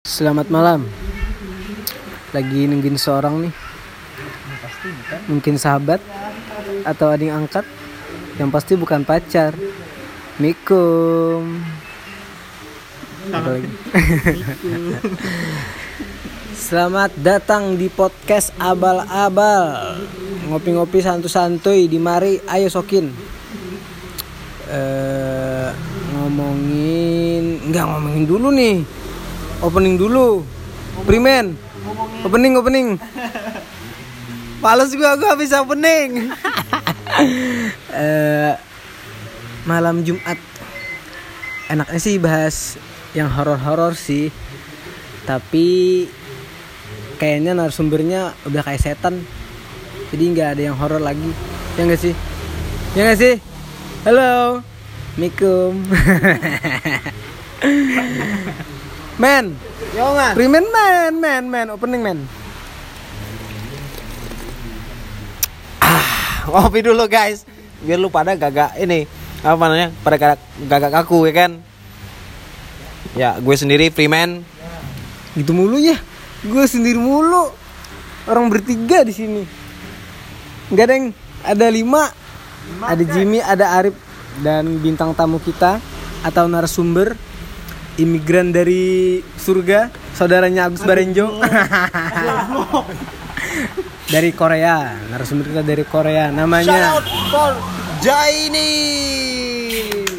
Selamat malam. Lagi nungguin seorang nih. Mungkin sahabat atau adik angkat. Yang pasti bukan pacar. Mikum. Selamat datang di podcast abal-abal. Ngopi-ngopi santu-santuy di mari ayo sokin. Eh ngomongin enggak ngomongin dulu nih. Opening dulu. Primen. Opening opening. Males gua gua bisa opening. Eh, malam Jumat. Enaknya sih bahas yang horor-horor sih. Tapi kayaknya narasumbernya udah kayak setan. Jadi nggak ada yang horor lagi. Ya nggak sih? Ya nggak sih? Halo. Mikum. men, Yo man. Primen men, men, men, opening men. Ngopi dulu guys. Biar lu pada gagak ini apa namanya? Pada gagak, gagak kaku ya kan? Ya, gue sendiri Freeman. Gitu mulu ya. Gue sendiri mulu. Orang bertiga di sini. Enggak deng, ada lima. Ada Jimmy, ada Arif dan bintang tamu kita atau narasumber imigran dari surga, saudaranya Agus Barenjo. dari Korea, narasumber kita dari Korea. Namanya Jaini.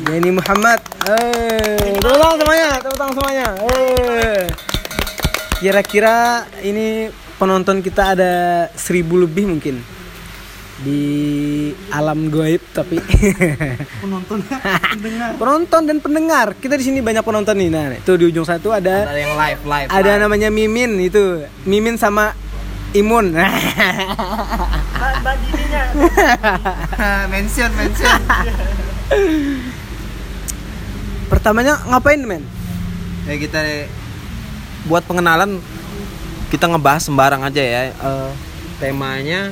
Jenny Muhammad. Eh, tepuk tangan semuanya, tepuk tangan semuanya. Eh. Kira-kira ini penonton kita ada seribu lebih mungkin di alam goib tapi Penonton pendengar. penonton dan pendengar kita di sini banyak penonton nih nah itu di ujung satu ada Ada yang live live. ada live. namanya Mimin itu Mimin sama Imun mention mention. pertamanya ngapain men ya kita buat pengenalan kita ngebahas sembarang aja ya. Eh, temanya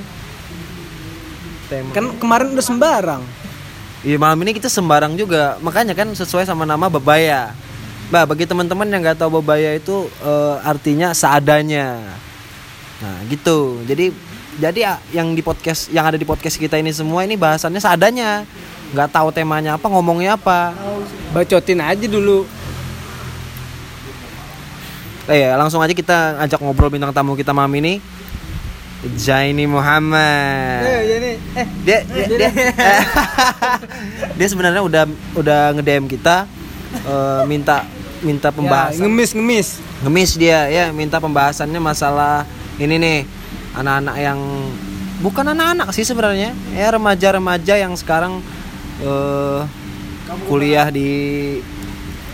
tema kan kemarin udah sembarang Iya malam ini kita sembarang juga makanya kan sesuai sama nama bebaya. Mbak bagi teman-teman yang nggak tahu bebaya itu eh, artinya seadanya. Nah gitu. Jadi jadi ah, yang di podcast yang ada di podcast kita ini semua ini bahasannya seadanya. Nggak tahu temanya apa ngomongnya apa. bacotin aja dulu Eh ya langsung aja kita ajak ngobrol bintang tamu kita malam ini. Jaini Muhammad. eh ini eh dia dia, dia, dia. sebenarnya udah udah nge-DM kita eh, minta minta ya, pembahasan. ngemis ngemis. Ngemis dia ya minta pembahasannya masalah ini nih anak-anak yang bukan anak-anak sih sebenarnya ya remaja-remaja yang sekarang eh, kuliah di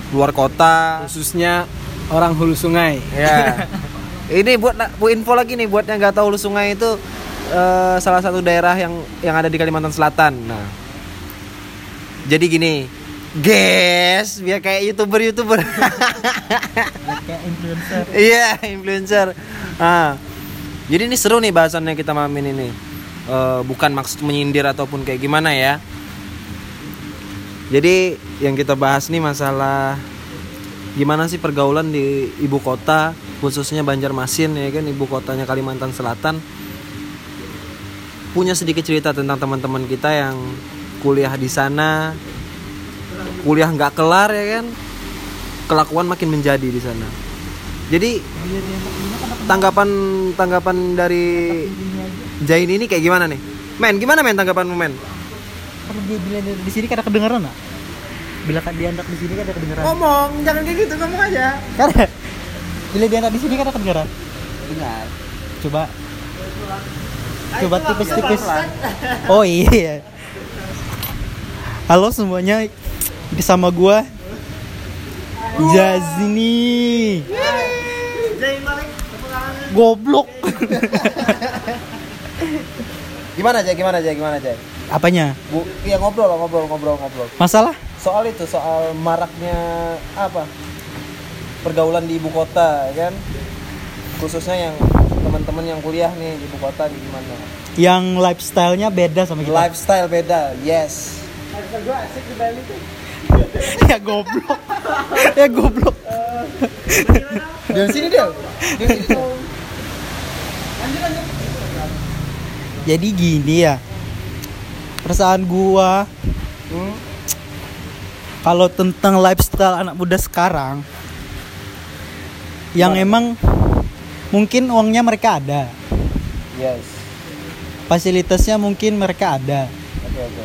luar kota. Khususnya orang hulu sungai. Ya ini buat bu info lagi nih buat yang nggak tahu Hulu Sungai itu eh, salah satu daerah yang yang ada di Kalimantan Selatan. Nah jadi gini guys biar kayak youtuber youtuber. Kayak influencer. Iya influencer. Ah jadi ini seru nih bahasannya kita malam ini Eh, bukan maksud menyindir ataupun kayak gimana ya. Jadi yang kita bahas nih masalah gimana sih pergaulan di ibu kota khususnya Banjarmasin ya kan ibu kotanya Kalimantan Selatan punya sedikit cerita tentang teman-teman kita yang kuliah di sana kuliah nggak kelar ya kan kelakuan makin menjadi di sana. Jadi tanggapan tanggapan dari Jain ini kayak gimana nih? Men gimana men tanggapanmu men? Kalau dia bilang di sini kada kedengeran nak bila kan dia anak di sini kada kedengeran. Ngomong jangan kayak gitu ngomong aja. Kada bila dia anak di sini kada kedengeran dengar coba. Coba tipis-tipis. oh iya. Halo semuanya. Bersama gua. Jazini. Goblok. Gimana aja gimana aja gimana aja apanya? Bu iya ngobrol ngobrol ngobrol ngobrol. Masalah? Soal itu soal maraknya apa pergaulan di ibu kota ya kan khususnya yang teman-teman yang kuliah nih di ibu kota di gimana yang lifestyle-nya beda sama kita lifestyle beda yes ya goblok ya goblok Dari sini dia. Dari sini dong. Jadi gini ya. Perasaan gua Hmm. kalau tentang lifestyle anak muda sekarang yang emang mungkin uangnya mereka ada, Yes. fasilitasnya mungkin mereka ada. Oke oke.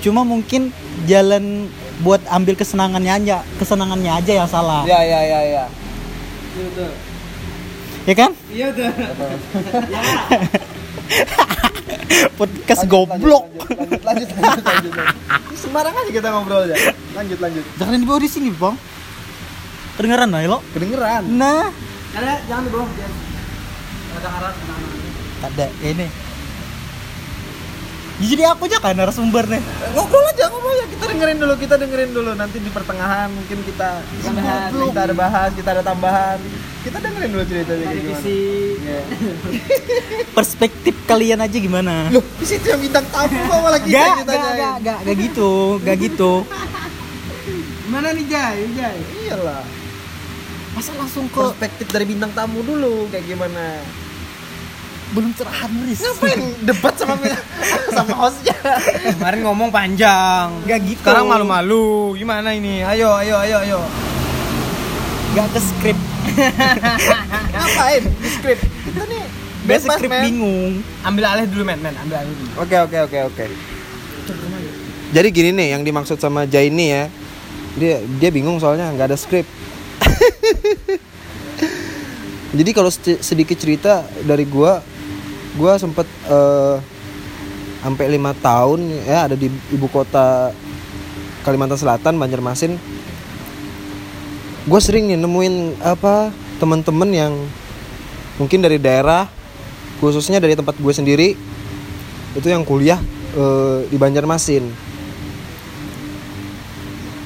Cuma mungkin jalan buat ambil kesenangannya aja, kesenangannya aja yang salah. Ya ya ya ya. Ya kan? Iya tuh. Podcast goblok. Lanjut lanjut lanjut lanjut. lanjut. Sembarang aja kita ngobrol ya. Lanjut lanjut. Jangan dibawa di sini, Bang. Kedengeran lah, lo. Kedengeran. Nah, Karena jangan dibohong dia. Ada arah ada ini. Jadi aku aja kan narasumber nih. Ngobrol aja ngobrol aja. Kita dengerin dulu kita dengerin dulu. Nanti di pertengahan mungkin kita bahas. Kita ada bahas. Kita ada tambahan. Kita dengerin dulu ceritanya kayak gimana. Iya. Perspektif kalian aja gimana? Loh, di situ yang bintang tamu kok malah kita Gak, ditanyain. gak, gak, gak gitu, gak gitu. Gimana nih Jai? Jai. Iyalah. Masa langsung ke Perspektif dari bintang tamu dulu kayak gimana. belum cerahan Riz. Ngapain debat sama sama hostnya? Kemarin ngomong panjang. Gak gitu. Sekarang malu-malu. Gimana ini? Ayo, ayo, ayo, ayo. Gak ke skrip. Ngapain? Di skrip. Kita nih bebas, skrip men. bingung. Ambil alih dulu, men, men. Ambil alih dulu. Oke oke oke oke. Jadi gini nih yang dimaksud sama Jai ini ya. Dia dia bingung soalnya nggak ada skrip. Jadi kalau sedi- sedikit cerita dari gua, gua sempet eh, sampai lima tahun ya ada di ibu kota Kalimantan Selatan Banjarmasin. Gue sering nih nemuin apa teman-teman yang mungkin dari daerah khususnya dari tempat gue sendiri itu yang kuliah eh, di Banjarmasin.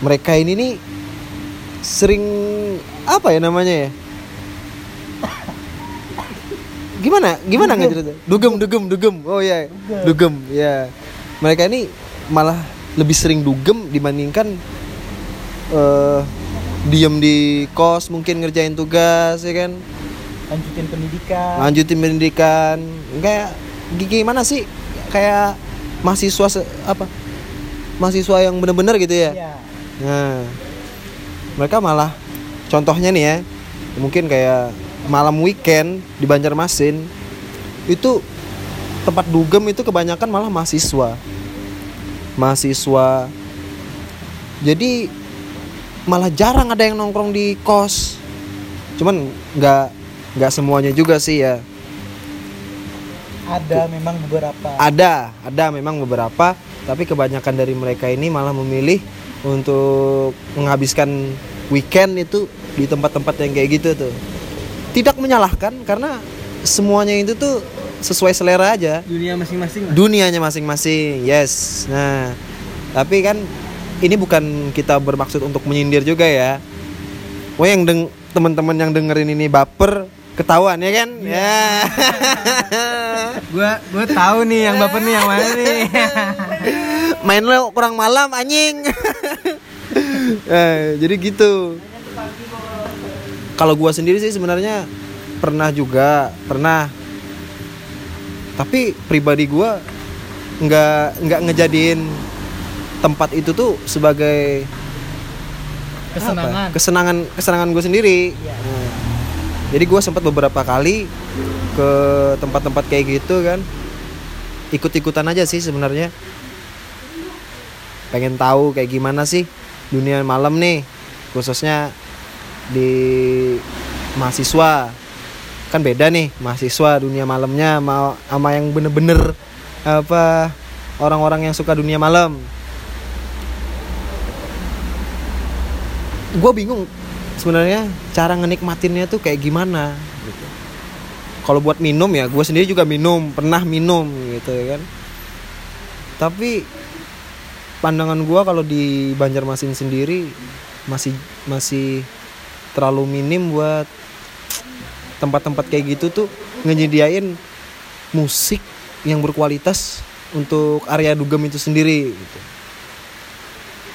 Mereka ini nih sering apa ya namanya ya? Gimana? Gimana nggak cerita? Dugem, dugem, dugem. Oh ya, dugem. Ya, mereka ini malah lebih sering dugem dibandingkan eh diem di kos mungkin ngerjain tugas ya kan Lanjutin pendidikan. lanjutin pendidikan kayak gimana sih kayak mahasiswa apa mahasiswa yang bener-bener gitu ya Iya. nah mereka malah contohnya nih ya mungkin kayak malam weekend di Banjarmasin itu tempat dugem itu kebanyakan malah mahasiswa. Mahasiswa. Jadi malah jarang ada yang nongkrong di kos. Cuman nggak nggak semuanya juga sih ya. Ada memang beberapa. ada ada memang beberapa. Tapi kebanyakan dari mereka ini malah memilih untuk menghabiskan weekend itu di tempat-tempat yang kayak gitu tuh. Tidak menyalahkan karena semuanya itu tuh sesuai selera aja. Dunia masing-masing dunianya masing-masing yes. Nah tapi kan ini bukan kita bermaksud untuk menyindir juga ya. Wah yang deng teman-teman yang dengerin ini baper ketahuan ya kan? Ya. Gua gua tahu nih yang baper nih yang mana nih. main lo kurang malam anjing eh, jadi gitu. Kalau gua sendiri sih sebenarnya pernah juga pernah. Tapi pribadi gua nggak nggak ngejadiin tempat itu tuh sebagai Kesenangan. apa? kesenangan kesenangan gue sendiri. Nah, jadi gue sempat beberapa kali ke tempat-tempat kayak gitu kan. Ikut-ikutan aja sih sebenarnya. Pengen tahu kayak gimana sih dunia malam nih khususnya di mahasiswa. Kan beda nih mahasiswa dunia malamnya sama, sama yang bener-bener apa orang-orang yang suka dunia malam. Gue bingung sebenarnya cara ngenikmatinnya tuh kayak gimana gitu. kalau buat minum ya gue sendiri juga minum pernah minum gitu ya kan. Tapi pandangan gue kalau di Banjarmasin sendiri masih masih terlalu minim buat tempat-tempat kayak gitu tuh ngejadiin musik yang berkualitas untuk area dugem itu sendiri gitu.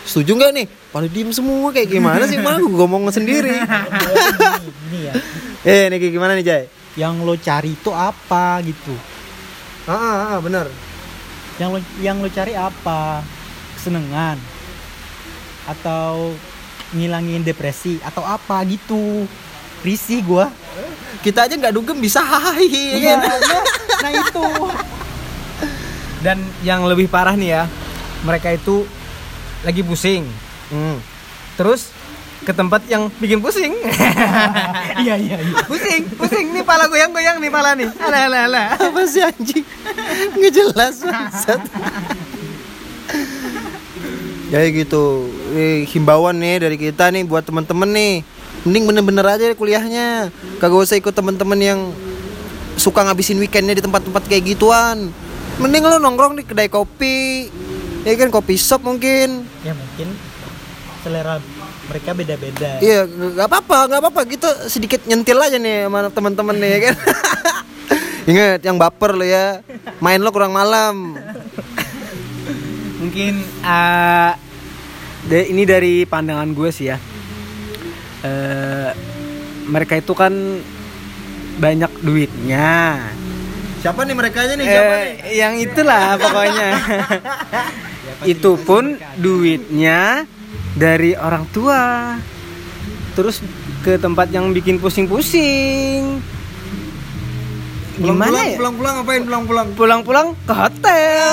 setuju nggak nih pada diem semua kayak gimana sih malah gue ngomong sendiri Ini ya. eh nih kayak gimana nih Jay Yang lo cari itu apa gitu? ah, ah, ah benar Yang lo yang lo cari apa? Kesenangan atau ngilangin depresi atau apa gitu? Risih gua. kita aja nggak dugem bisa hai ya Iya, kan? nah, itu. Dan yang lebih parah nih ya, mereka itu lagi pusing. Hmm. Terus ke tempat yang bikin pusing. Iya iya iya. pusing, pusing nih pala goyang-goyang nih pala nih. Alah alah alah. apa sih anjing nggak jelas jadi gitu. Eh, himbauan nih dari kita nih buat temen-temen nih. Mending bener-bener aja kuliahnya. Kagak usah ikut temen-temen yang suka ngabisin weekendnya di tempat-tempat kayak gituan. Mending lo nongkrong di kedai kopi. Ya kan kopi shop mungkin. Ya mungkin. Selera mereka beda-beda. iya nggak apa-apa nggak apa-apa. Gitu sedikit nyentil aja nih sama temen-temen nih ya kan? Ingat yang baper lo ya. Main lo kurang malam Mungkin da- ini dari pandangan gue sih ya. Eh, mereka itu kan banyak duitnya. Siapa nih mereka nya nih? Eh, yang itulah pokoknya. itu pun duitnya dari orang tua. Terus ke tempat yang bikin pusing-pusing. Gimana ya? Pulang-pulang ngapain pulang-pulang? Pulang-pulang ke hotel.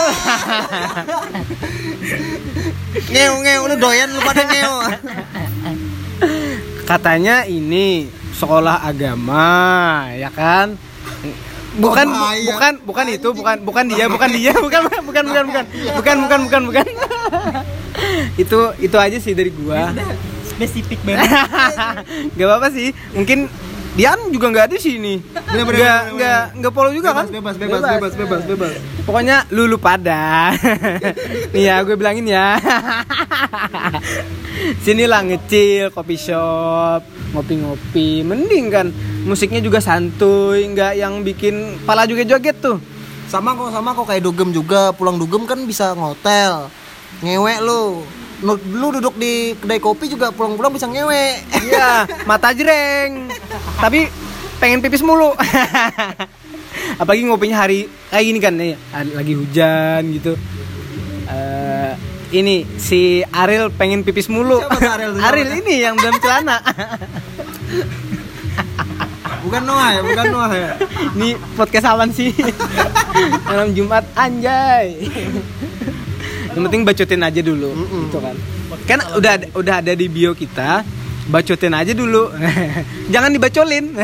Ngeo ngeo lu doyan lu pada ngeo. Katanya ini sekolah agama, ya kan? Bukan bu- bukan bukan itu, bukan bukan dia, bukan dia, bukan bukan bukan bukan bukan bukan bukan bukan bukan. itu itu aja sih dari gua. Spesifik banget. Gak apa-apa sih. Mungkin Dian juga nggak ada di sini. Nggak nggak nggak follow juga kan? Bebas, bebas, bebas, bebas, bebas. Pokoknya lulu pada. Nih ya, gue bilangin ya. Sini lah ngecil, kopi shop, ngopi-ngopi. Mending kan musiknya juga santuy, nggak yang bikin pala juga joget tuh. Sama kok, sama kok kayak dugem juga. Pulang dugem kan bisa ngotel. Ngewek lu. Lu, duduk di kedai kopi juga pulang-pulang bisa ngewek. Iya, mata jreng. Tapi pengen pipis mulu. Apalagi ngopinya hari kayak gini kan nih, lagi hujan gitu. Eh, ini si Ariel pengen pipis mulu. Siapa Ariel Ariel ini yang dalam celana. Bukan Noah ya, bukan Noah ya. Ini podcast apaan sih? Malam Jumat anjay. Yang penting bacotin aja dulu, gitu kan. Kan udah ada- udah ada di bio kita, bacotin aja dulu. Jangan dibacolin.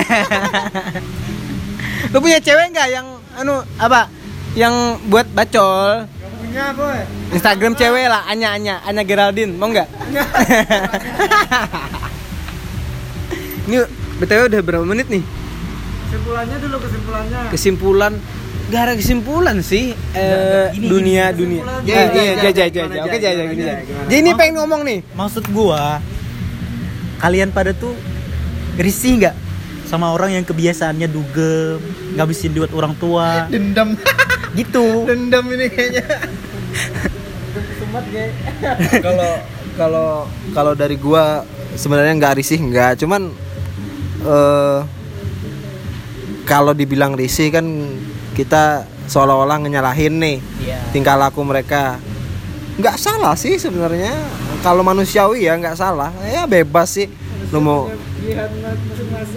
Lu punya cewek nggak yang anu apa? Yang buat bacol? Punya, boy. Instagram cewek lah, Anya Anya, Anya Geraldine, mau nggak? Ini btw udah berapa menit nih? Kesimpulannya dulu kesimpulannya. kesimpulan gak ada kesimpulan sih eh, Gini, dunia gini, dunia. Jai, iya jaj gimana, oke gimana? jadi ini pengen ngomong nih. Maksud gua kalian pada tuh risih nggak sama orang yang kebiasaannya dugem, ngabisin duit orang tua, Dendam. gitu. Dendam ini kayaknya. Kalau kalau kalau dari gua sebenarnya nggak risih nggak, cuman eh kalau dibilang risih kan kita seolah-olah nyalahin nih Iya. tingkah laku mereka. Nggak salah sih sebenarnya. Kalau manusiawi ya nggak salah. Ya bebas sih. Lu mau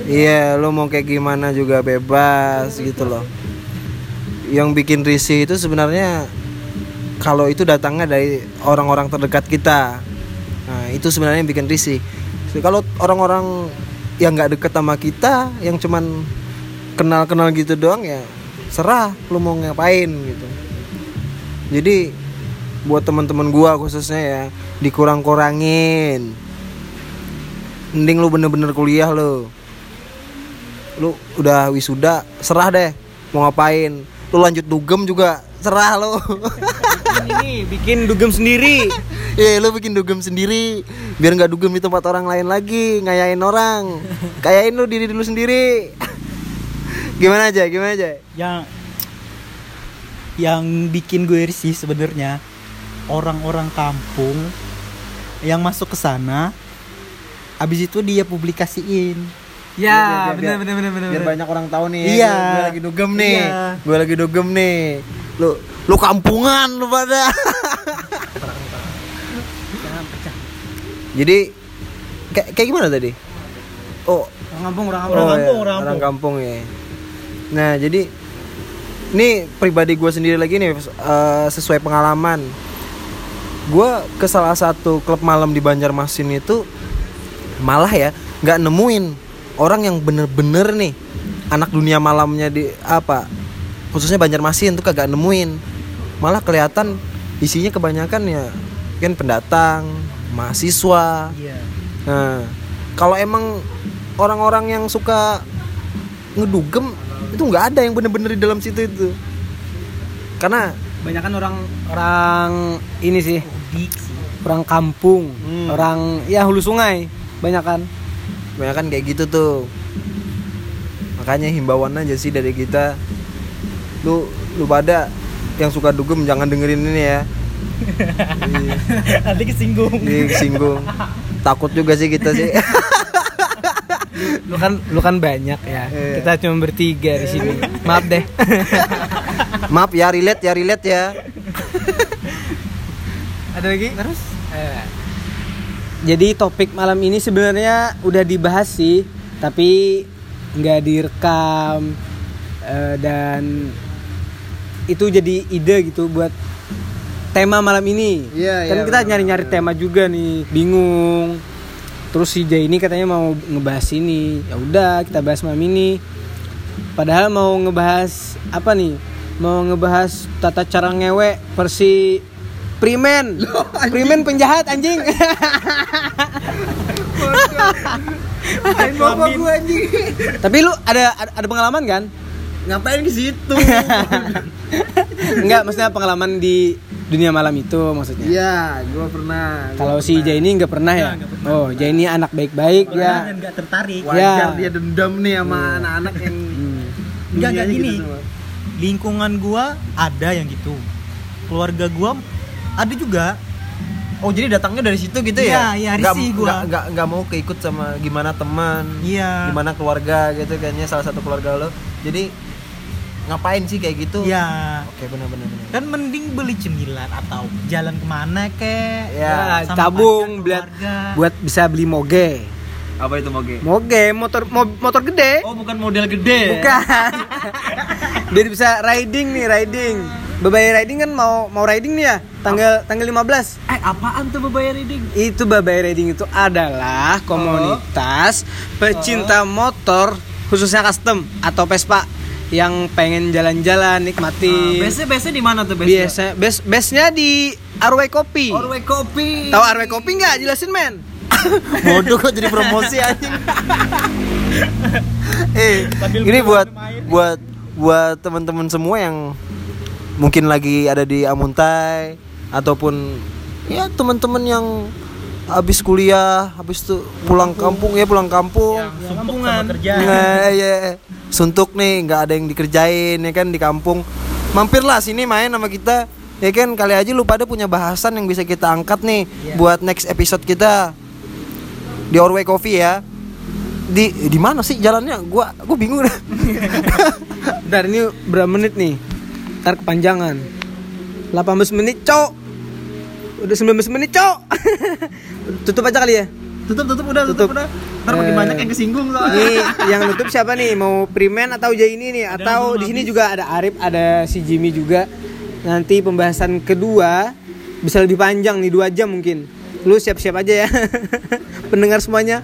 Iya, lu mau kayak gimana juga bebas gitu loh. Yang bikin risih itu sebenarnya kalau itu datangnya dari orang-orang terdekat kita. Nah, itu sebenarnya yang bikin risih. Kalau orang-orang yang nggak deket sama kita, yang cuman kenal-kenal gitu doang ya serah lu mau ngapain gitu. Jadi buat teman-teman gua khususnya ya dikurang-kurangin. Mending lu bener-bener kuliah lu. Lu udah wisuda, serah deh mau ngapain. Lu lanjut dugem juga serah lu. ini bikin dugem sendiri Iya, lu bikin dugem sendiri biar nggak dugem di tempat orang lain lagi, ngayain orang. Kayain lu diri dulu sendiri. Gimana aja? Gimana aja? Yang yang bikin gue risih sebenarnya orang-orang kampung yang masuk ke sana habis itu dia publikasiin Ya, benar benar benar benar. biar banyak orang tahu nih Iya. gue, gue lagi dugem nih Iya. gue lagi dugem nih lu lu kampungan lu pada jadi kayak kayak gimana tadi oh Orang kampung, orang Orang kampung. kampung, ya, orang orang kampung ya nah jadi ini pribadi gue sendiri lagi nih eh, sesuai pengalaman. Gue ke salah satu klub malam di Banjarmasin itu malah ya nggak nemuin orang yang bener-bener nih anak dunia malamnya di apa khususnya Banjarmasin tuh kagak nemuin. Malah kelihatan isinya kebanyakan ya kan pendatang mahasiswa. Iya. Nah, kalau emang orang-orang yang suka ngedugem itu nggak ada yang bener-bener di dalam situ itu. Karena Banyak kan orang orang ini sih, orang kampung, Hmm. orang ya hulu sungai, banyak kan. banyak kan kayak gitu tuh. Makanya himbauan aja sih dari kita. Lu lu pada yang suka dugem jangan dengerin ini ya. Iya, nanti kesinggung Disinggung. Takut juga sih kita sih. Lu kan lu kan banyak ya. Iya. Kita cuma bertiga di sini. Maaf deh. Maaf ya relate ya relate ya. Ada lagi? Terus? Jadi topik malam ini sebenarnya udah dibahas sih, tapi nggak direkam eh, dan itu jadi ide gitu buat tema malam ini. Iya, kan iya, kita nyari-nyari tema juga nih, bingung. Terus si Jay ini katanya mau ngebahas ini. Ya udah, kita bahas malam ini. Padahal mau ngebahas apa nih? Mau ngebahas tata cara ngewe versi Primen. Primen penjahat anjing. Tapi lu ada, ada pengalaman kan? Ngapain ke situ? Enggak, maksudnya pengalaman di dunia malam itu maksudnya. Iya, gua pernah. Gua Kalau si Jay ini nggak pernah ya? Oh, Jay ini anak baik-baik ya. nggak tertarik wajar Ya. dia dendam nih sama anak-anak yang Hmm. Enggak, enggak gini. gitu semua. lingkungan gua ada yang gitu keluarga gua ada juga Oh jadi datangnya dari situ gitu Iya, ya? iya, Nggak- risih gua. nggak- nggak nggak mau keikut sama gimana teman, iya gimana keluarga gitu kayaknya salah satu keluarga lo. Jadi ngapain sih kayak gitu? iya Oke benar-benar. benar. kan mending beli cemilan atau jalan ke mana kek Ya, sama tabung buat buat bisa beli moge. Apa itu moge? Moge motor mo- motor gede. Oh bukan model gede. Bukan. Biar bisa riding nih, riding. Babai riding kan mau mau riding nih ya, tanggal tanggal 15. Eh apaan tuh bebayar reading? Itu Babai Riding itu adalah komunitas pecinta motor khususnya custom atau Vespa yang pengen jalan-jalan nikmati. Biasanya biasanya di mana tuh biasa base base-nya di Arway Kopi. Orwe kopi. Tahu Arway Kopi nggak? Jelasin men. Bodoh kok jadi promosi anjing. eh, Sambil ini buat buat buat teman-teman semua yang mungkin lagi ada di Amuntai ataupun ya teman-teman yang habis kuliah, habis tuh pulang kampung ya pulang kampung. sumpuk sama kerja Nah, ya, suntuk nih, nggak ada yang dikerjain ya kan di kampung. Mampirlah sini main sama kita. Ya kan kali aja lu pada punya bahasan yang bisa kita angkat nih buat next episode kita. Di Orway Coffee ya. Di di mana sih jalannya? Gua gua bingung dah. Bentar ini berapa menit nih? Ntar kepanjangan 18 menit cok Udah 19 menit cok Tutup aja kali ya tutup tutup udah Tutup. udah. Ntar makin Eh. banyak yang kesinggung soalnya. Nih yang nutup siapa nih? Mau Primen atau Jaini nih? Atau di sini juga ada Arif, ada si Jimmy juga. Nanti pembahasan kedua bisa lebih panjang nih dua jam mungkin. Lu siap-siap aja ya. Pendengar semuanya.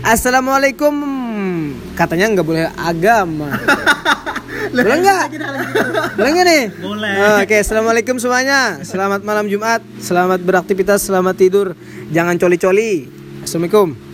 Assalamualaikum. Katanya nggak boleh agama. boleh nggak? Boleh nggak nih? Boleh. Oke, assalamualaikum semuanya. Selamat malam Jumat. Selamat beraktivitas, selamat tidur. Jangan coli-coli. Assalamualaikum.